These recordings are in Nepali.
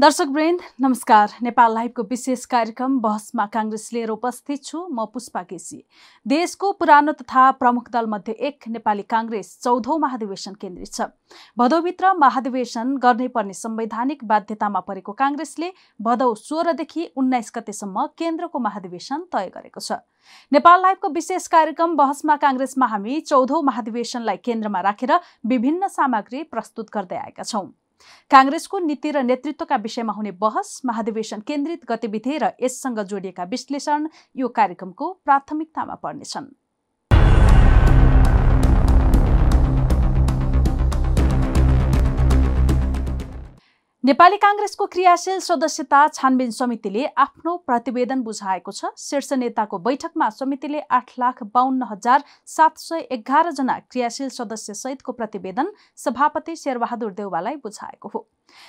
दर्शक वृन्द नमस्कार। नेपाल लाइभको विशेष कार्यक्रम बहसमा काङ्ग्रेस लिएर उपस्थित छु म पुष्पा केसी। देशको पुरानो तथा प्रमुख दलमध्ये एक नेपाली काङ्ग्रेस चौधौँ महाधिवेशन केन्द्रित छ। भदौभित्र महाधिवेशन गर्नै पर्ने संवैधानिक बाध्यतामा परेको काङ्ग्रेसले भदौ सोह्रदेखि उन्नाइस गतेसम्म केन्द्रको महाधिवेशन तय गरेको छ। नेपाल लाइभको विशेष कार्यक्रम बहसमा काङ्ग्रेसमा हामी चौधौँ महाधिवेशनलाई केन्द्रमा राखेर विभिन्न सामग्री प्रस्तुत गर्दै आएका छौँ। काङ्ग्रेसको नीति र नेतृत्वका विषयमा हुने बहस महाधिवेशन केन्द्रित गतिविधि र यससँग जोडिएका विश्लेषण यो कार्यक्रमको प्राथमिकतामा पर्नेछन्। नेपाली काङ्ग्रेसको क्रियाशील सदस्यता छानबिन समितिले आफ्नो प्रतिवेदन बुझाएको छ। शीर्ष नेताको बैठकमा समितिले आठ लाख बाहन्न हजार सात सय एघारजना क्रियाशील सदस्य सहितको प्रतिवेदन सभापति शेरबहादुर देउवालाई बुझाएको हो।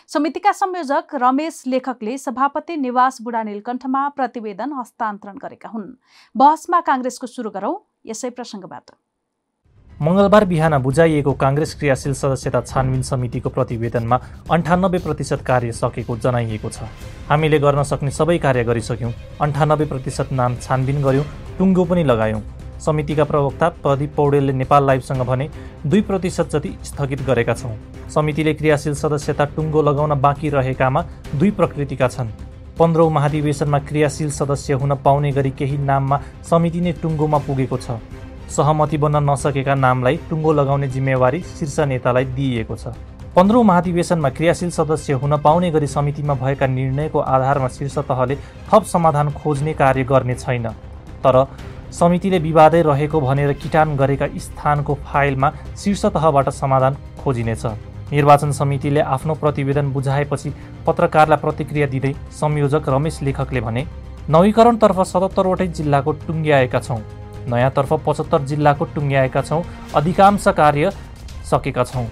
समितिका संयोजक रमेश लेखकले सभापति निवास बुढा नीलकण्ठमा प्रतिवेदन हस्तान्तरण गरेका हुन्। बहसमा काङ्ग्रेसको सुरु गरौं। यसै प्रसङ्गबाट। मङ्गलबार बिहान बुझाइएको काङ्ग्रेस क्रियाशील सदस्यता छानबिन समितिको प्रतिवेदनमा अन्ठानब्बे प्रतिशत कार्य सकेको जनाइएको छ। हामीले गर्न सक्ने सबै कार्य गरिसक्यौँ। अन्ठानब्बे प्रतिशत नाम छानबिन गऱ्यौँ टुङ्गो पनि लगायौँ। समितिका प्रवक्ता प्रदीप पौडेलले नेपाल लाइभसँग भने दुई प्रतिशत जति स्थगित गरेका छौँ। समितिले क्रियाशील सदस्यता टुङ्गो लगाउन बाँकी रहेकामा दुई प्रकृतिका छन्। पन्ध्रौँ महाधिवेशनमा क्रियाशील सदस्य हुन पाउने गरी केही नाममा समिति नै टुङ्गोमा पुगेको छ। सहमति बन्न नसकेका नामलाई टुङ्गो लगाउने जिम्मेवारी शीर्ष नेतालाई दिइएको छ। पन्ध्रौँ महाधिवेशनमा क्रियाशील सदस्य हुन पाउने गरी समितिमा भएका निर्णयको आधारमा शीर्ष तहले थप समाधान खोज्ने कार्य गर्ने छैन। तर समितिले विवादै रहेको भनेर किटान गरेका स्थानको फाइलमा शीर्ष तहबाट समाधान खोजिनेछ। निर्वाचन समितिले आफ्नो प्रतिवेदन बुझाएपछि पत्रकारलाई प्रतिक्रिया दिँदै संयोजक रमेश लेखकले भने नवीकरणतर्फ सतहत्तरवटै जिल्लाको टुङ्ग्याएका छौँ। नयाँतर्फ पचहत्तर जिल्लाको टुङ्ग्याएका छौँ। अधिकांश कार्य सकेका छौँ।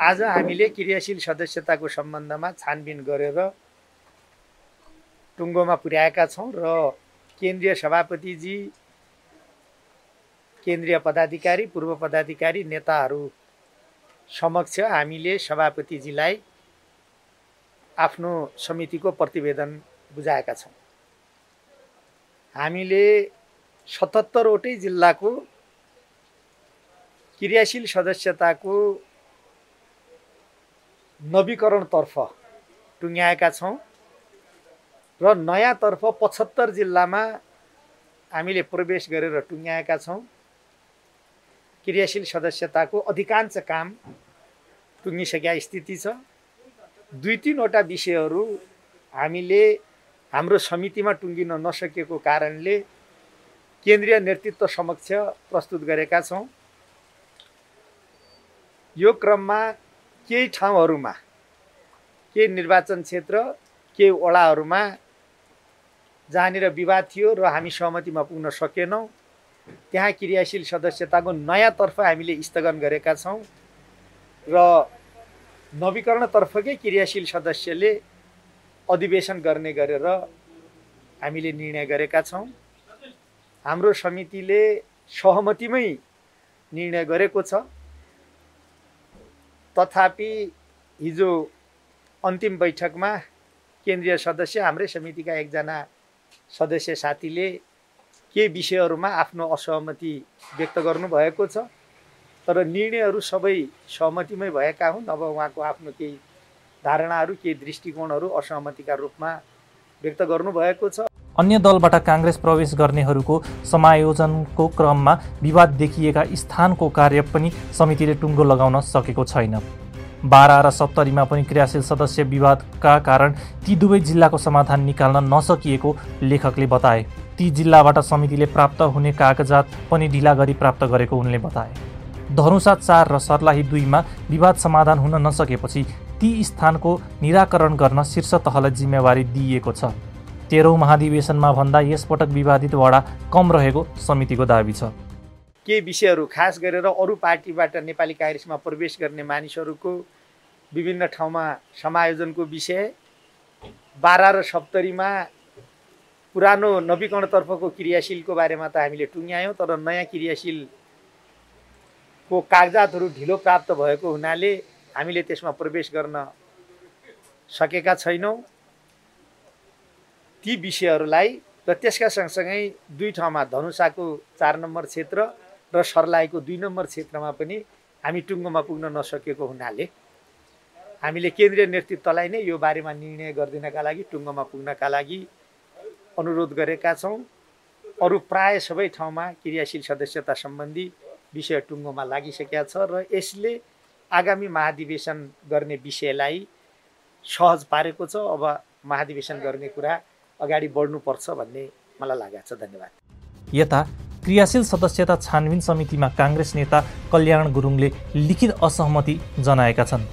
आज हामीले क्रियाशील सदस्यताको सम्बन्धमा छानबिन गरेर टुङ्गोमा पुर्याएका छौँ र केन्द्रीय सभापतिजी केन्द्रीय पदाधिकारी पूर्व पदाधिकारी नेताहरू समक्ष हामीले सभापतिजीलाई आफ्नो समितिको प्रतिवेदन बुझाएका छौँ। हामीले सतहत्तरवटै जिल्लाको क्रियाशील सदस्यताको नवीकरणतर्फ टुङ्ग्याएका छौँ र नयाँतर्फ पचहत्तर जिल्लामा हामीले प्रवेश गरेर टुङ्ग्याएका छौँ। क्रियाशील सदस्यताको अधिकांश काम टुङ्गिसकेका स्थिति छ। दुई तिनवटा विषयहरू हामीले हाम्रो समितिमा टुङ्गिन नसकेको कारणले केन्द्रीय नेतृत्व समक्ष प्रस्तुत गरेका छौँ। यो क्रममा केही ठाउँहरूमा केही निर्वाचन क्षेत्र केही वडाहरूमा जहाँनिर विवाद थियो र हामी सहमतिमा पुग्न सकेनौँ। त्यहाँ क्रियाशील सदस्यताको नयाँतर्फ हामीले स्थगन गरेका छौँ र नवीकरणतर्फकै क्रियाशील सदस्यले अधिवेशन गर्ने गरेर हामीले निर्णय गरेका छौँ। हाम्रो समितिले सहमतिमै निर्णय गरेको छ। तथापि हिजो अन्तिम बैठकमा केन्द्रीय सदस्य हाम्रै समितिका एकजना सदस्य साथीले केही विषयहरूमा आफ्नो असहमति व्यक्त गर्नुभएको छ। तर निर्णयहरू सबै सहमतिमै भएका हुन्। अब उहाँको आफ्नो केही धारणाहरू केही दृष्टिकोणहरू असहमतिका रूपमा व्यक्त गर्नुभएको छ। अन्य दलबाट काङ्ग्रेस प्रवेश गर्नेहरूको समायोजनको क्रममा विवाद देखिएका स्थानको कार्य पनि समितिले टुङ्गो लगाउन सकेको छैन। बाह्र र सत्तरीमा पनि क्रियाशील सदस्य विवादका कारण ती दुवै जिल्लाको समाधान निकाल्न नसकिएको लेखकले बताए। ती जिल्लाबाट समितिले प्राप्त हुने कागजात पनि ढिला गरी प्राप्त गरेको उनले बताए। धनुषा चार र सर्लाही दुईमा विवाद समाधान हुन नसकेपछि ती स्थानको निराकरण गर्न शीर्ष तहलाई जिम्मेवारी दिइएको छ। तेह्रौँ महाधिवेशनमा भन्दा यसपटक विवादित वडा कम रहेको समितिको दावी छ। केही विषयहरू खास गरेर अरू पार्टीबाट नेपाली काङ्ग्रेसमा प्रवेश गर्ने मानिसहरूको विभिन्न ठाउँमा समायोजनको विषय बाह्र र सप्तरीमा पुरानो नवीकरणतर्फको क्रियाशीलको बारेमा त हामीले टुङ्ग्यायौँ तर नयाँ क्रियाशीलको कागजातहरू ढिलो प्राप्त भएको हुनाले हामीले त्यसमा प्रवेश गर्न सकेका छैनौँ। ती विषयहरूलाई र त्यसका सँगसँगै दुई ठाउँमा धनुषाको चार नम्बर क्षेत्र र सर्लाहीको दुई नम्बर क्षेत्रमा पनि हामी टुङ्गोमा पुग्न नसकेको हुनाले हामीले केन्द्रीय नेतृत्वलाई नै यो बारेमा निर्णय गरिदिनका लागि टुङ्गोमा पुग्नका लागि अनुरोध गरेका छौँ। अरू प्राय सबै ठाउँमा क्रियाशील सदस्यता सम्बन्धी विषय टुङ्गोमा लागिसकेका छ र यसले आगामी महाधिवेशन गर्ने विषयलाई सहज पारेको छ। अब महाधिवेशन गर्ने कुरा अगाडि बढ्नुपर्छ भन्ने मलाई लागेको छ। धन्यवाद। यता क्रियाशील सदस्यता छानबिन समितिमा काङ्ग्रेस नेता कल्याण गुरुङले लिखित असहमति जनाएका छन्।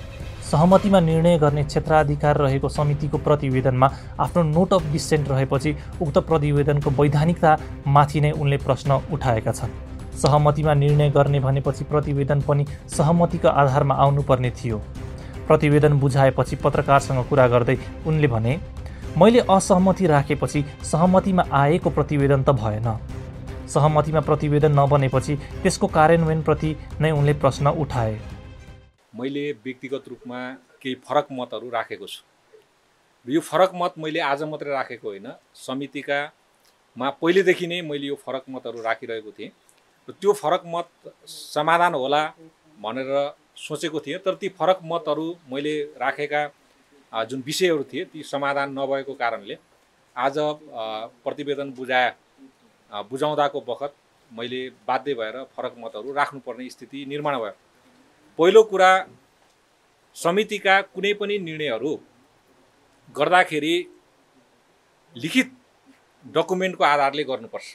सहमतिमा निर्णय गर्ने क्षेत्राधिकार रहेको समितिको प्रतिवेदनमा आफ्नो नोट अफ डिसेन्ट रहेपछि उक्त प्रतिवेदनको वैधानिकतामाथि नै उनले प्रश्न उठाएका छन्। सहमतिमा निर्णय गर्ने भनेपछि प्रतिवेदन पनि सहमतिको आधारमा आउनुपर्ने थियो। प्रतिवेदन बुझाएपछि पत्रकारसँग कुरा गर्दै उनले भने मैले असहमति राखेपछि सहमतिमा आएको प्रतिवेदन त भएन। सहमतिमा प्रतिवेदन नबनेपछि त्यसको कार्यान्वयनप्रति नै उनले प्रश्न उठाए। मैले व्यक्तिगत रूपमा केही फरक मतहरू राखेको छु। यो फरक मत मैले आज मात्रै राखेको होइन। समितिका मा पहिलेदेखि नै मैले यो फरक मतहरू राखिरहेको थिएँ। र त्यो फरक मत समाधान होला भनेर सोचेको थिएँ तर ती फरक मतहरू मैले राखेका जुन विषयहरू थिए ती समाधान नभएको कारणले आज प्रतिवेदन बुझाए बुझाउँदाको बखत मैले बाध्य भएर फरक मतहरू राख्नुपर्ने स्थिति निर्माण भयो। पहिलो कुरा समितिका कुनै पनि निर्णयहरू गर्दाखेरि लिखित डकुमेन्टको आधारले गर्नुपर्छ।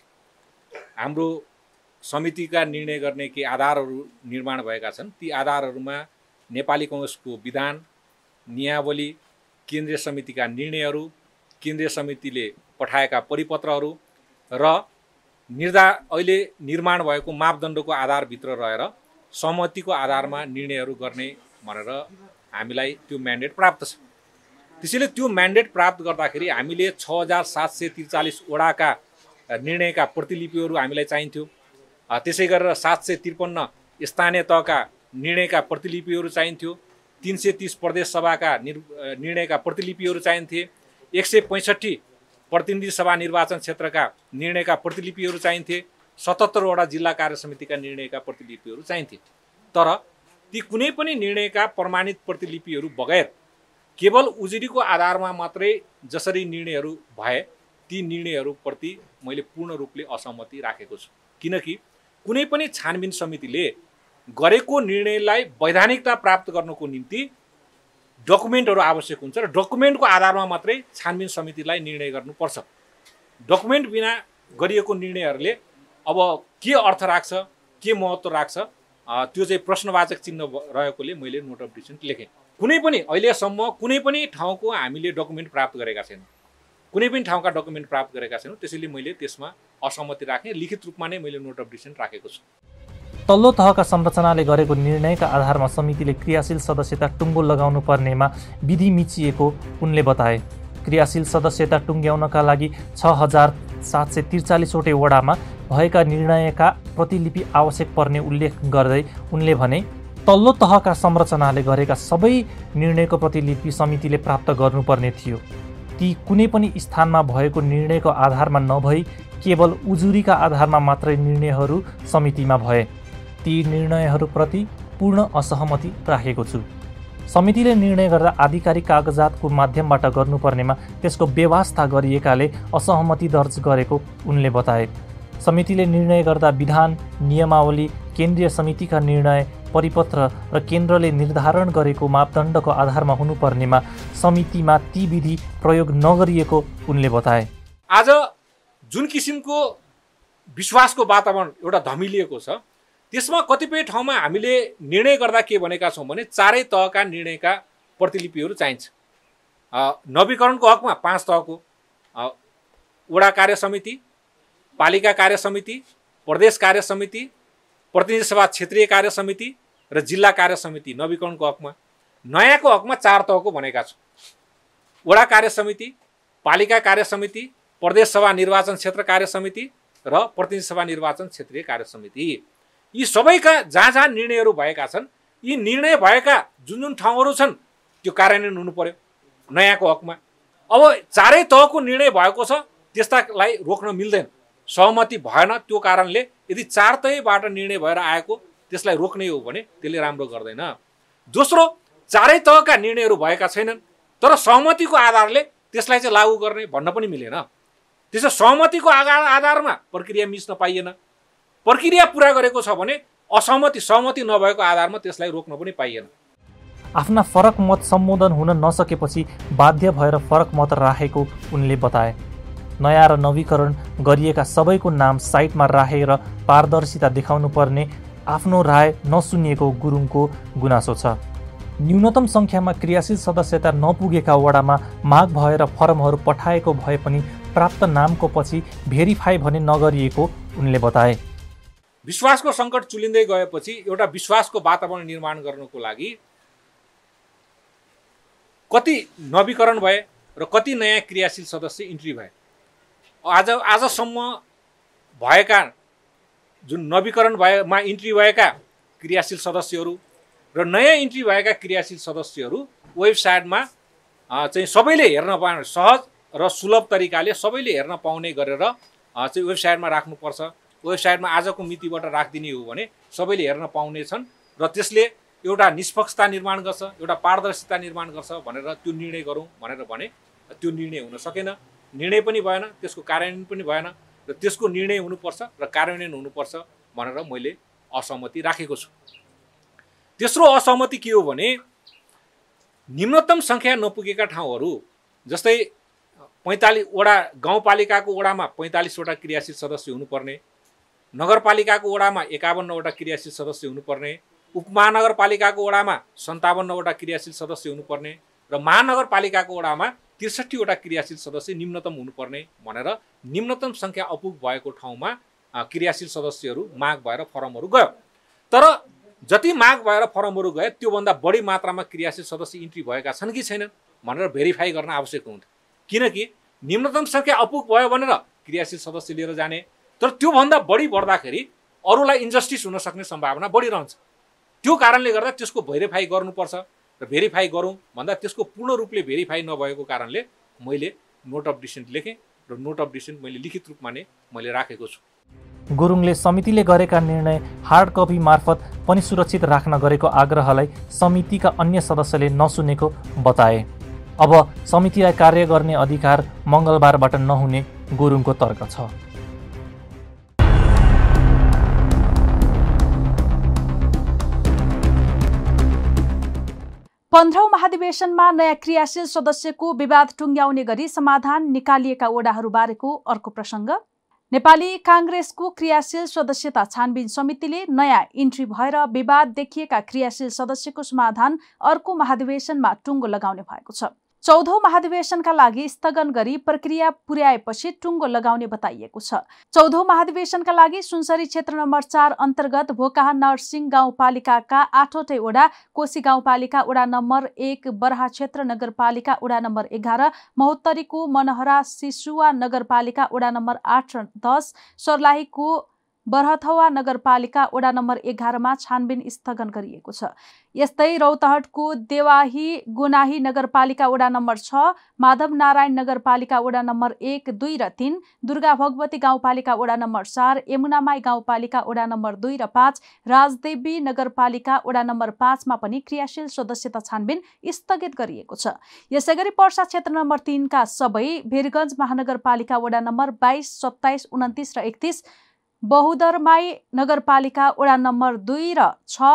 हाम्रो समितिका निर्णय गर्ने केही आधारहरू निर्माण भएका छन् ती आधारहरूमा नेपाली कङ्ग्रेसको विधान नियावली केन्द्रीय समितिका निर्णयहरू केन्द्रीय समितिले पठाएका परिपत्रहरू र निर्धा अहिले निर्माण भएको मापदण्डको आधारभित्र रहेर सहमतिको आधारमा निर्णयहरू गर्ने भनेर हामीलाई त्यो म्यान्डेट प्राप्त छ। त्यसैले त्यो म्यान्डेट प्राप्त गर्दाखेरि हामीले छ हजार सात सय त्रिचालिसवटाका निर्णयका प्रतिलिपिहरू हामीलाई चाहिन्थ्यो। त्यसै गरेर सात सय त्रिपन्न स्थानीय तहका निर्णयका प्रतिलिपिहरू चाहिन्थ्यो। तिन सय तिस प्रदेश सभाका निर् निर्णयका प्रतिलिपिहरू चाहिन्थे। एक सय पैँसठी प्रतिनिधि सभा निर्वाचन क्षेत्रका निर्णयका प्रतिलिपिहरू चाहिन्थे। सतहत्तरवटा जिल्ला कार्य समितिका निर्णयका प्रतिलिपिहरू चाहिन्थे। तर ती कुनै पनि निर्णयका प्रमाणित प्रतिलिपिहरू बगैर केवल उजुरीको आधारमा मात्रै जसरी निर्णयहरू भए ती निर्णयहरूप्रति मैले पूर्ण रूपले असहमति राखेको छु। किनकि कुनै पनि छानबिन समितिले गरेको निर्णयलाई वैधानिकता प्राप्त गर्नको निम्ति डकुमेन्टहरू आवश्यक हुन्छ र डकुमेन्टको आधारमा मात्रै छानबिन समितिलाई निर्णय गर्नुपर्छ। डकुमेन्ट बिना गरिएको निर्णयहरूले अब के अर्थ राख्छ के महत्त्व राख्छ त्यो चाहिँ प्रश्नवाचक चिन्ह रहेकोले मैले नोट अफ डिसिसन लेखेँ। कुनै पनि अहिलेसम्म कुनै पनि ठाउँको हामीले डकुमेन्ट प्राप्त गरेका छैनौँ। कुनै पनि ठाउँका डकुमेन्ट प्राप्त गरेका छैनौँ त्यसैले मैले त्यसमा असहमति राखेँ। लिखित रूपमा नै मैले नोट अफ डिसिसन राखेको छु। तल्लो तहका संरचनाले गरेको निर्णयका आधारमा समितिले क्रियाशील सदस्यता टुङ्गो लगाउनु पर्नेमा विधि मिचिएको उनले बताए। क्रियाशील सदस्यता टुङ्ग्याउनका लागि छ हजार सात सय त्रिचालिसवटै वडामा भएका निर्णयका प्रतिलिपि आवश्यक पर्ने उल्लेख गर्दै उनले भने तल्लो तहका संरचनाले गरेका सबै निर्णयको प्रतिलिपि समितिले प्राप्त गर्नुपर्ने थियो। ती कुनै पनि स्थानमा भएको निर्णयको आधारमा नभई केवल उजुरीका आधारमा मात्रै निर्णयहरू समितिमा भए। ती निर्णयहरूप्रति पूर्ण असहमति राखेको छु। समितिले निर्णय गर्दा आधिकारिक कागजातको माध्यमबाट गर्नुपर्नेमा त्यसको व्यवस्था गरिएकाले असहमति दर्ज गरेको उनले बताए। समितिले निर्णय गर्दा विधान नियमावली केन्द्रीय समितिका निर्णय परिपत्र र केन्द्रले निर्धारण गरेको मापदण्डको आधारमा हुनुपर्नेमा समितिमा ती विधि प्रयोग नगरिएको उनले बताए। आज जुन किसिमको विश्वासको वातावरण एउटा धमिलिएको छ त्यसमा कतिपय ठाउँमा हामीले निर्णय गर्दा के भनेका छौँ भने चारै तहका निर्णयका प्रतिलिपिहरू चाहिन्छ। नवीकरणको हकमा पाँच तहको। वडा कार्य समिति पालिका कार्य समिति प्रदेश कार्य समिति प्रतिनिधि सभा क्षेत्रीय कार्य समिति र जिल्ला कार्य समिति नवीकरणको हकमा। नयाँको हकमा चार तहको भनेका छौँ। वडा कार्य समिति पालिका कार्य समिति प्रदेश सभा निर्वाचन क्षेत्र कार्य समिति र प्रतिनिधि सभा निर्वाचन क्षेत्रीय कार्य समिति। यी सबैका जहाँ जहाँ निर्णयहरू भएका छन् यी निर्णय भएका जुन जुन ठाउँहरू छन् त्यो कार्यान्वयन हुनु पर्यो नयाँको हकमा। अब चारै तहको निर्णय भएको छ त्यस्तालाई रोक्न मिल्दैन। सहमति भएन त्यो कारणले यदि चार तहबाट निर्णय भएर आएको त्यसलाई रोक्ने हो भने त्यसले राम्रो गर्दैन। दोस्रो चारै तहका निर्णयहरू भएका छैनन् तर सहमतिको आधारले त्यसलाई चाहिँ लागू गर्ने भन्न पनि मिलेन। त्यसो सहमतिको आधार आधारमा प्रक्रिया मिच्न पाइएन। प्रक्रिया पुरा गरेको छ भने असहमति सहमति नभएको आधारमा त्यसलाई रोक्न पनि पाइएन। आफ्ना फरक मत सम्बोधन हुन नसकेपछि बाध्य भएर फरक मत राखेको उनले बताए। नयाँ र नवीकरण गरिएका सबैको नाम साइटमा राखेर पारदर्शिता देखाउनु पर्ने आफ्नो राय नसुनिएको गुरुङको गुनासो छ। न्यूनतम सङ्ख्यामा क्रियाशील सदस्यता नपुगेका वडामा माग भएर फर्महरू पठाएको भए पनि प्राप्त नामको पछि भेरिफाई भने नगरिएको उनले बताए। विश्वासको सङ्कट चुलिँदै गएपछि एउटा विश्वासको वातावरण निर्माण गर्नको लागि कति नवीकरण भए र कति नयाँ क्रियाशील सदस्य इन्ट्री भए। आज आजसम्म भएका जुन नवीकरण भएमा इन्ट्री भएका क्रियाशील सदस्यहरू र नयाँ इन्ट्री भएका क्रियाशील सदस्यहरू वेबसाइटमा चाहिँ सबैले हेर्न पाउने सहज र सुलभ तरिकाले सबैले हेर्न पाउने गरेर चाहिँ वेबसाइटमा राख्नुपर्छ। वेबसाइटमा आजको मितिबाट राखिदिने हो भने सबैले हेर्न पाउनेछन् र त्यसले एउटा निष्पक्षता निर्माण गर्छ एउटा पारदर्शिता निर्माण गर्छ भनेर त्यो निर्णय गरौँ भनेर भने त्यो निर्णय हुन सकेन। निर्णय पनि भएन त्यसको कार्यान्वयन पनि भएन र त्यसको निर्णय हुनुपर्छ र कार्यान्वयन हुनुपर्छ भनेर मैले असहमति राखेको छु। तेस्रो असहमति के हो भने निम्नतम सङ्ख्या नपुगेका ठाउँहरू जस्तै पैँतालिस वडा गाउँपालिकाको वडामा पैँतालिसवटा क्रियाशील सदस्य हुनुपर्ने नगरपालिकाको वडामा एकाउन्नवटा क्रियाशील सदस्य हुनुपर्ने उपमहानगरपालिकाको वडामा सन्ताउन्नवटा क्रियाशील सदस्य हुनुपर्ने र महानगरपालिकाको वडामा त्रिसठीवटा क्रियाशील सदस्य निम्नतम हुनुपर्ने भनेर निम्नतम सङ्ख्या अपुग भएको ठाउँमा क्रियाशील सदस्यहरू माग भएर फर्महरू गयो। तर जति माग भएर फर्महरू गए त्योभन्दा बढी मात्रामा क्रियाशील सदस्य इन्ट्री भएका छन् कि छैनन् भनेर भेरिफाई गर्न आवश्यक हुन्थ्यो किनकि निम्नतम सङ्ख्या अपुग भयो भनेर क्रियाशील सदस्य लिएर जाने तर त्योभन्दा बढी बढ्दाखेरि अरूलाई इन्जस्टिस हुन सक्ने सम्भावना बढिरहन्छ त्यो कारणले गर्दा त्यसको भेरिफाई गर्नुपर्छ र भेरिफाई गरौँ भन्दा त्यसको पूर्ण रूपले भेरिफाई नभएको कारणले मैले नोट अफ डिसेन्ट लेखेँ र नोट अफ डिसेन्ट मैले लिखित रूपमा नै मैले राखेको छु। गुरुङले समितिले गरेका निर्णय हार्ड कपी मार्फत पनि सुरक्षित राख्न गरेको आग्रहलाई समितिका अन्य सदस्यले नसुनेको बताए। अब समितिलाई कार्य गर्ने अधिकार मङ्गलबारबाट नहुने गुरुङको तर्क छ। पन्ध्रौँ महाधिवेशनमा नयाँ क्रियाशील सदस्यको विवाद टुङ्ग्याउने गरी समाधान निकालिएका ओडाहरूबारेको अर्को प्रसङ्ग। नेपाली काङ्ग्रेसको क्रियाशील सदस्यता छानबिन समितिले नयाँ इन्ट्री भएर विवाद देखिएका क्रियाशील सदस्यको समाधान अर्को महाधिवेशनमा टुङ्गो लगाउने भएको छ। चौधौँ महाधिवेशनका लागि स्थगन गरी प्रक्रिया पुर्याएपछि टुङ्गो लगाउने बताइएको छ। चौधौँ महाधिवेशनका लागि सुनसरी क्षेत्र नम्बर चार अन्तर्गत भोकाहा नरसिंह गाउँपालिकाका आठवटै वडा कोशी गाउँपालिका वडा नम्बर एक बरहा क्षेत्र नगरपालिका वडा नम्बर एघार महोत्तरीको मनहरा सिसुवा नगरपालिका वडा नम्बर आठ र दस सर्लाहीको बरहथवा नगरपालिका वडा नम्बर एघारमा छानबिन स्थगन गरिएको छ। यस्तै रौतहटको देवाही गुनाही नगरपालिका वडा नम्बर छ माधव नारायण नगरपालिका वडा नम्बर एक दुई र तिन दुर्गा भगवती गाउँपालिका वडा नम्बर चार यमुनामाई गाउँपालिका वडा नम्बर दुई र पाँच राजदेवी नगरपालिका वडा नम्बर पाँचमा पनि क्रियाशील सदस्यता छानबिन स्थगित गरिएको छ। यसै गरी पर्सा क्षेत्र नम्बर तिनका सबै वीरगञ्ज महानगरपालिका वडा नम्बर बाइस सत्ताइस उन्तिस र एकतिस बहुदरमाई नगरपालिका वडा नम्बर दुई र छ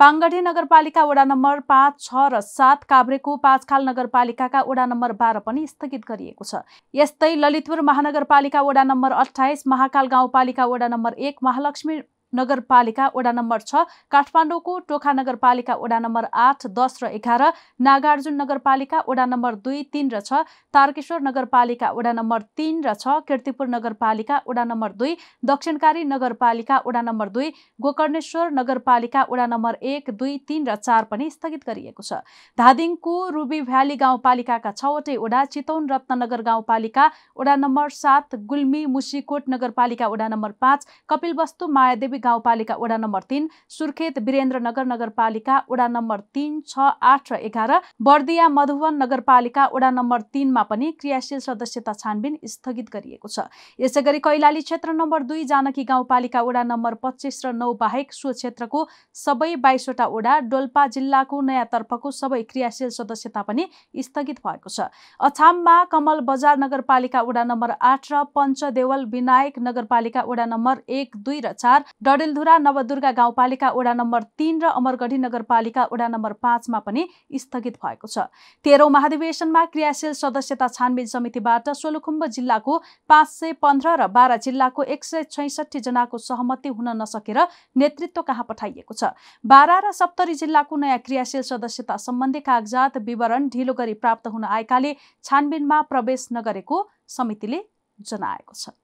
पाङ्गढी नगरपालिका वडा नम्बर पाँच छ र सात काभ्रेको पाँचखाल नगरपालिकाका वडा नम्बर बाह्र पनि स्थगित गरिएको छ। यस्तै ललितपुर महानगरपालिका वडा नम्बर अठाइस महाकाल गाउँपालिका वडा नम्बर एक महालक्ष्मी नगरपालिका वडा नम्बर छ काठमाडौँको टोखा नगरपालिका वडा नम्बर आठ दस र एघार नागार्जुन नगरपालिका वडा नम्बर दुई तिन र छ तारकेश्वर नगरपालिका वडा नम्बर तिन र छ किर्तिपुर नगरपालिका वडा नम्बर दुई दक्षिणकारी नगरपालिका वडा नम्बर दुई गोकर्णेश्वर नगरपालिका वडा नम्बर एक दुई तिन र चार पनि स्थगित गरिएको छ। धादिङको रुबी भ्याली गाउँपालिकाका छवटै वडा चितौन रत्नगर गाउँपालिका वडा नम्बर सात गुल्मी मुसीकोट नगरपालिका वडा नम्बर पाँच कपिलवस्तु मायादेवी गाउँपालिका वडा नम्बर तीन सुर्खेत वीरेन्द्रनगर नगरपालिका वडा नम्बर तीन छ आठ र एघार बर्दिया मधुवन नगरपालिका वडा नम्बर तीनमा पनि क्रियाशील सदस्यता छानबिन स्थगित गरिएको छ। यसै गरी कैलाली क्षेत्र नम्बर दुई जानकी गाउँपालिका वडा नम्बर पच्चिस र नौ बाहेक सो क्षेत्रको सबै बाइसवटा वडा डोल्पा जिल्लाको नयाँ तर्फको सबै क्रियाशील सदस्यता पनि स्थगित भएको छ। अछाममा कमल बजार नगरपालिका वडा नम्बर आठ र पञ्चदेवल विनायक नगरपालिका वडा नम्बर एक दुई र चार डडेलधुरा नवदुर्गा गाउँपालिका वडा नम्बर तीन र अमरगढी नगरपालिका वडा नम्बर पाँचमा पनि स्थगित भएको छ। तेह्रौँ महाधिवेशनमा क्रियाशील सदस्यता छानबिन समितिबाट सोलुखुम्ब जिल्लाको पाँच सय पन्ध्र र बाह्र जिल्लाको एक सय छैसठी जनाको सहमति हुन नसकेर नेतृत्व कहाँ पठाइएको छ? बाह्र र सप्तरी जिल्लाको नयाँ क्रियाशील सदस्यता सम्बन्धी कागजात विवरण ढिलो गरी प्राप्त हुन आएकाले छानबिनमा प्रवेश नगरेको समितिले जनाएको छ।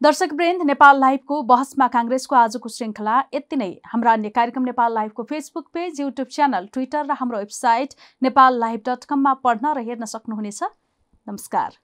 दर्शक वृन्द नेपाल लाइभको बहसमा काङ्ग्रेसको आजको श्रृङ्खला यति नै। हाम्रा अन्य कार्यक्रम Nepal लाइभको Facebook page YouTube channel Twitter र हाम्रो वेबसाइट नेपाल लाइभ डट कममा पढ्न र हेर्न सक्नुहुनेछ। नमस्कार।